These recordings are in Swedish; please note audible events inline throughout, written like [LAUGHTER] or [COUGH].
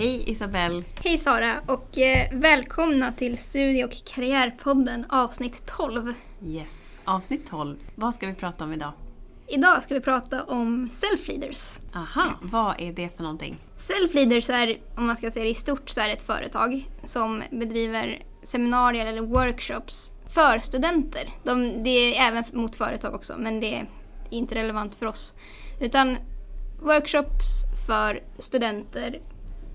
Hej Isabelle! Hej Sara och eh, välkomna till Studie och karriärpodden avsnitt 12. Yes, avsnitt 12. Vad ska vi prata om idag? Idag ska vi prata om self-leaders. Aha, vad är det för någonting? Self-leaders är, om man ska säga det i stort, så är det ett företag som bedriver seminarier eller workshops för studenter. De, det är även mot företag också, men det är inte relevant för oss. Utan workshops för studenter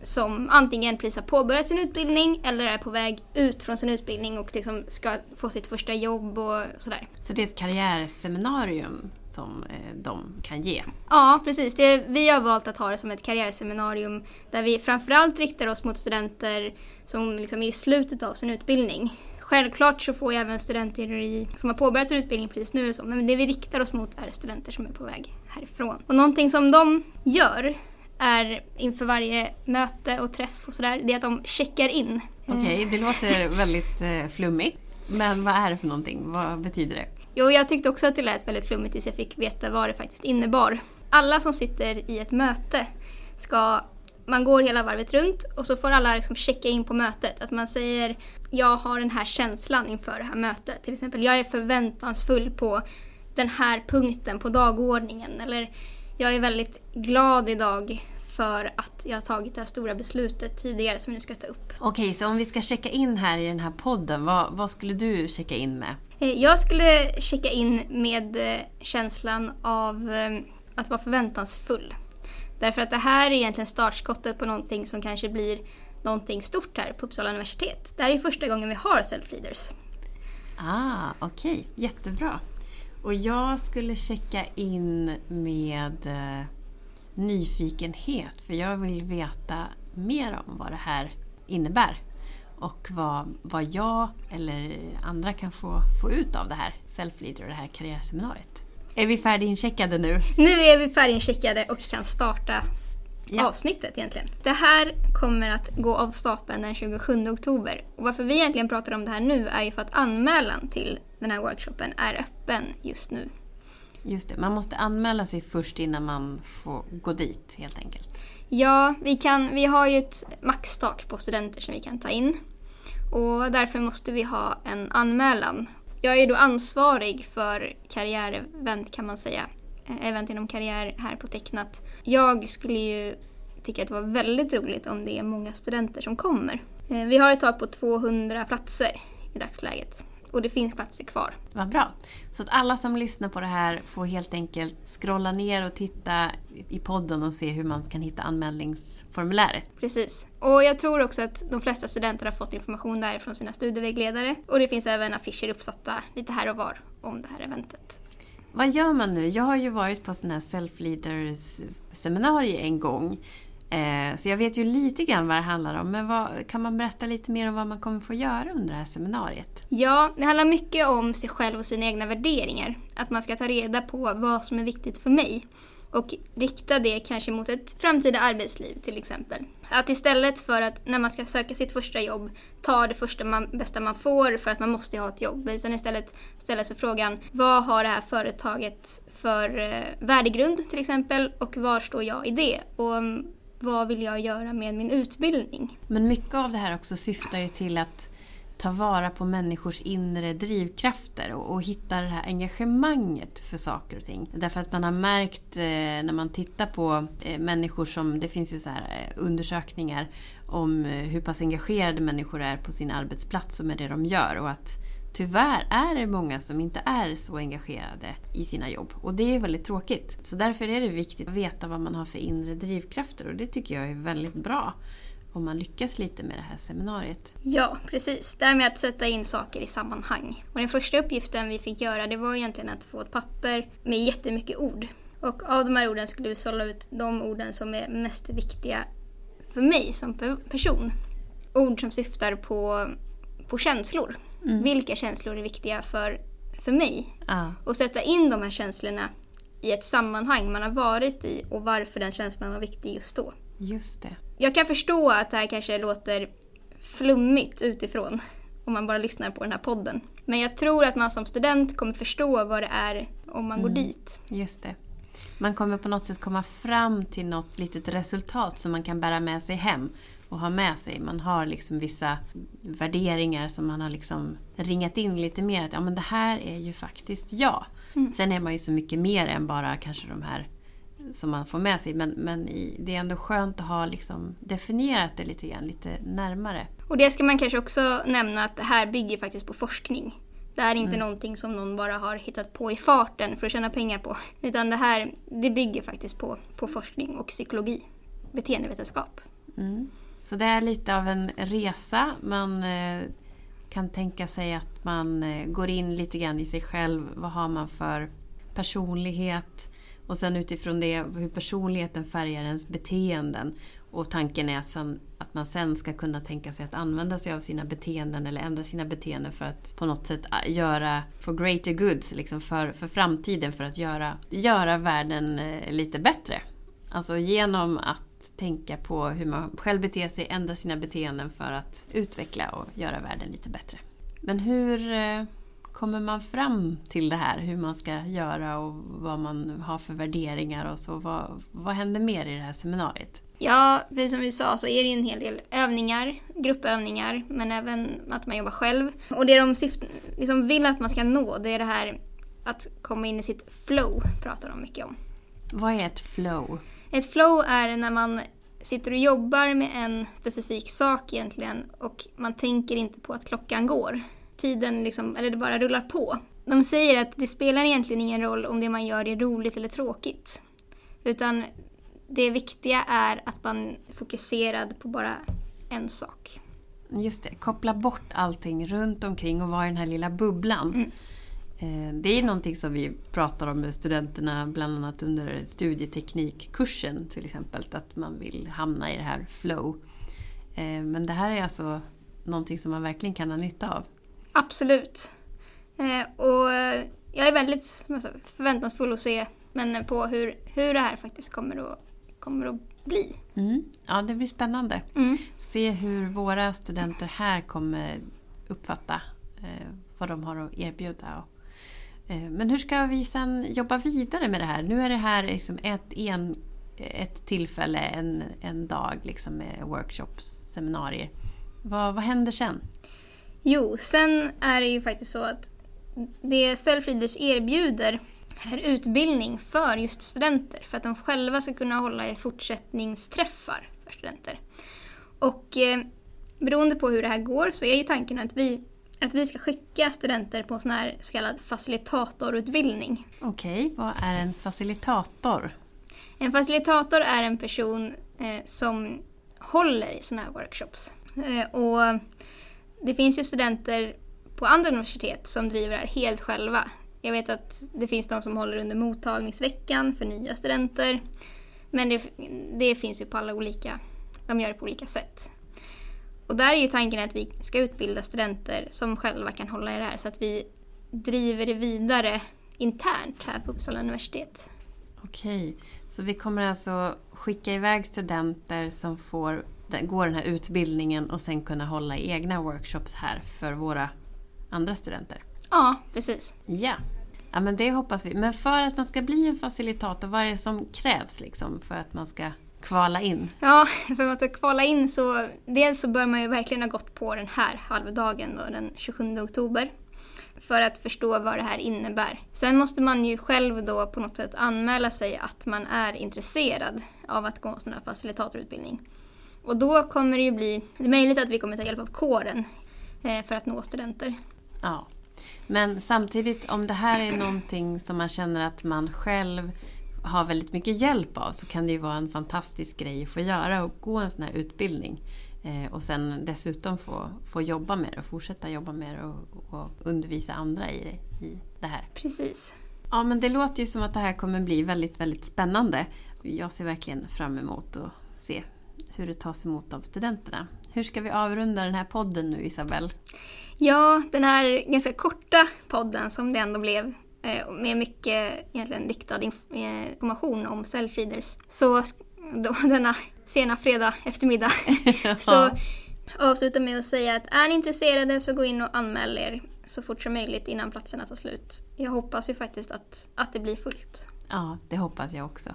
som antingen precis har påbörjat sin utbildning eller är på väg ut från sin utbildning och liksom ska få sitt första jobb och sådär. Så det är ett karriärseminarium som eh, de kan ge? Ja, precis. Det, vi har valt att ha det som ett karriärseminarium där vi framförallt riktar oss mot studenter som liksom är i slutet av sin utbildning. Självklart så får ju även studenter i, som har påbörjat sin utbildning precis nu, och så, men det vi riktar oss mot är studenter som är på väg härifrån. Och någonting som de gör är inför varje möte och träff och sådär, det är att de checkar in. Okej, okay, det låter [LAUGHS] väldigt eh, flummigt. Men vad är det för någonting? Vad betyder det? Jo, jag tyckte också att det lät väldigt flummigt tills jag fick veta vad det faktiskt innebar. Alla som sitter i ett möte ska man går hela varvet runt och så får alla liksom checka in på mötet. Att man säger jag har den här känslan inför det här mötet. Till exempel jag är förväntansfull på den här punkten på dagordningen. Eller jag är väldigt glad idag för att jag har tagit det här stora beslutet tidigare som vi nu ska ta upp. Okej, så om vi ska checka in här i den här podden, vad, vad skulle du checka in med? Eh, jag skulle checka in med eh, känslan av eh, att vara förväntansfull. Därför att det här är egentligen startskottet på någonting som kanske blir någonting stort här på Uppsala universitet. Det här är första gången vi har self-leaders. Ah, okej. Okay. Jättebra. Och jag skulle checka in med eh, nyfikenhet för jag vill veta mer om vad det här innebär. Och vad, vad jag eller andra kan få, få ut av det här Self-Leader och det här karriärseminariet. Är vi färdigincheckade nu? Nu är vi färdigincheckade och kan starta ja. avsnittet egentligen. Det här kommer att gå av stapeln den 27 oktober. Och varför vi egentligen pratar om det här nu är ju för att anmälan till den här workshopen är öppen just nu. Just det, man måste anmäla sig först innan man får gå dit helt enkelt. Ja, vi, kan, vi har ju ett maxtak på studenter som vi kan ta in. Och därför måste vi ha en anmälan. Jag är då ansvarig för karriärevent kan man säga. Eh, event inom karriär här på Tecknat. Jag skulle ju tycka att det var väldigt roligt om det är många studenter som kommer. Eh, vi har ett tak på 200 platser i dagsläget och det finns platser kvar. Vad bra. Så att alla som lyssnar på det här får helt enkelt scrolla ner och titta i podden och se hur man kan hitta anmälningsformuläret. Precis. Och jag tror också att de flesta studenter har fått information där från sina studievägledare. Och det finns även affischer uppsatta lite här och var om det här eventet. Vad gör man nu? Jag har ju varit på sådana här self-leaders seminarier en gång. Eh, så jag vet ju lite grann vad det handlar om. Men vad, kan man berätta lite mer om vad man kommer få göra under det här seminariet? Ja, det handlar mycket om sig själv och sina egna värderingar. Att man ska ta reda på vad som är viktigt för mig. Och rikta det kanske mot ett framtida arbetsliv till exempel. Att istället för att när man ska söka sitt första jobb ta det första man, bästa man får för att man måste ha ett jobb. Utan istället ställa sig frågan vad har det här företaget för eh, värdegrund till exempel och var står jag i det? Och mm, vad vill jag göra med min utbildning? Men mycket av det här också syftar ju till att ta vara på människors inre drivkrafter och, och hitta det här engagemanget för saker och ting. Därför att man har märkt eh, när man tittar på eh, människor som, det finns ju så här eh, undersökningar om eh, hur pass engagerade människor är på sin arbetsplats och med det de gör och att tyvärr är det många som inte är så engagerade i sina jobb. Och det är ju väldigt tråkigt. Så därför är det viktigt att veta vad man har för inre drivkrafter och det tycker jag är väldigt bra om man lyckas lite med det här seminariet. Ja, precis. Det här med att sätta in saker i sammanhang. Och den första uppgiften vi fick göra det var egentligen att få ett papper med jättemycket ord. Och av de här orden skulle vi sålla ut de orden som är mest viktiga för mig som person. Ord som syftar på, på känslor. Mm. Vilka känslor är viktiga för, för mig? Ah. Och sätta in de här känslorna i ett sammanhang man har varit i och varför den känslan var viktig just då. Just det. Jag kan förstå att det här kanske låter flummigt utifrån om man bara lyssnar på den här podden. Men jag tror att man som student kommer förstå vad det är om man mm. går dit. Just det. Man kommer på något sätt komma fram till något litet resultat som man kan bära med sig hem och ha med sig. Man har liksom vissa värderingar som man har liksom ringat in lite mer. Att ja, men det här är ju faktiskt jag. Mm. Sen är man ju så mycket mer än bara kanske de här som man får med sig. Men, men i, det är ändå skönt att ha liksom definierat det lite grann, lite närmare. Och det ska man kanske också nämna att det här bygger faktiskt på forskning. Det här är inte mm. någonting som någon bara har hittat på i farten för att tjäna pengar på. Utan det här det bygger faktiskt på, på forskning och psykologi, beteendevetenskap. Mm. Så det är lite av en resa. Man eh, kan tänka sig att man eh, går in lite grann i sig själv. Vad har man för personlighet? Och sen utifrån det hur personligheten färgar ens beteenden. Och tanken är att man sen ska kunna tänka sig att använda sig av sina beteenden eller ändra sina beteenden för att på något sätt eh, göra for greater goods, liksom för, för framtiden, för att göra, göra världen lite bättre. Alltså genom att tänka på hur man själv beter sig, ändra sina beteenden för att utveckla och göra världen lite bättre. Men hur äh, kommer man fram till det här? Hur man ska göra och vad man har för värderingar och så. Vad, vad händer mer i det här seminariet? Ja, precis som vi sa så är det en hel del övningar, gruppövningar, men även att man jobbar själv. Och det de syft, liksom vill att man ska nå, det är det här att komma in i sitt flow, pratar de mycket om. Vad är ett flow? Ett flow är när man sitter och jobbar med en specifik sak egentligen och man tänker inte på att klockan går. Tiden liksom, eller det bara rullar på. De säger att det spelar egentligen ingen roll om det man gör är roligt eller tråkigt. Utan det viktiga är att man är fokuserad på bara en sak. Just det, koppla bort allting runt omkring och vara i den här lilla bubblan. Mm. Eh, det är någonting som vi pratar om med studenterna bland annat under studieteknikkursen till exempel. Att man vill hamna i det här flow. Eh, men det här är alltså någonting som man verkligen kan ha nytta av. Absolut. Eh, och jag är väldigt förväntansfull att se men på hur, hur det här faktiskt kommer att kommer att bli. Mm. Ja, det blir spännande. Mm. Se hur våra studenter här kommer uppfatta vad de har att erbjuda. Eh, men hur ska vi sen jobba vidare med det här? Nu är det här liksom ett, en, ett tillfälle, en, en dag liksom med workshops, seminarier. Vad, vad händer sen? Jo, sen är det ju faktiskt så att det Selfreaders erbjuder är utbildning för just studenter för att de själva ska kunna hålla i fortsättningsträffar för studenter. Och eh, beroende på hur det här går så är ju tanken att vi, att vi ska skicka studenter på sån här så kallad facilitatorutbildning. Okej, vad är en facilitator? En facilitator är en person eh, som håller i såna här workshops. Eh, och det finns ju studenter på andra universitet som driver det här helt själva. Jag vet att det finns de som håller under mottagningsveckan för nya studenter. Men det, det finns ju på alla olika, de gör det på olika sätt. Och där är ju tanken att vi ska utbilda studenter som själva kan hålla i det här så att vi driver det vidare internt här på Uppsala universitet. Okej, så vi kommer alltså skicka iväg studenter som får gå den här utbildningen och sen kunna hålla egna workshops här för våra andra studenter? Ja, precis. Ja. ja, men det hoppas vi. Men för att man ska bli en facilitator, vad är det som krävs liksom för att man ska kvala in? Ja, [LAUGHS] för att kvala in så dels så bör man ju verkligen ha gått på den här halvdagen då, den 27 oktober för att förstå vad det här innebär. Sen måste man ju själv då på något sätt anmäla sig att man är intresserad av att gå en sån här facilitatorutbildning. Och då kommer det ju bli, det är möjligt att vi kommer ta hjälp av kåren eh, för att nå studenter. Ja. Men samtidigt, om det här är någonting som man känner att man själv har väldigt mycket hjälp av så kan det ju vara en fantastisk grej att få göra och gå en sån här utbildning. Eh, och sen dessutom få, få jobba med det och fortsätta jobba med det och, och undervisa andra i det, i det här. Precis. Ja men det låter ju som att det här kommer bli väldigt, väldigt spännande. Jag ser verkligen fram emot att se hur det tas emot av studenterna. Hur ska vi avrunda den här podden nu Isabelle? Ja, den här ganska korta podden som det ändå blev med mycket egentligen riktad eh, information om cellfeeders. Så då, [LAUGHS] denna sena fredag eftermiddag [LAUGHS] så avsluta med att säga att är ni intresserade så gå in och anmäl er så fort som möjligt innan platserna tar slut. Jag hoppas ju faktiskt att, att det blir fullt. Ja, det hoppas jag också.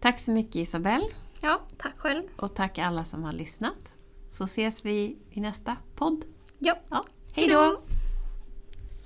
Tack så mycket Isabelle. Ja, tack själv. Och tack alla som har lyssnat. Så ses vi i nästa podd. Ja. ja. Hej då!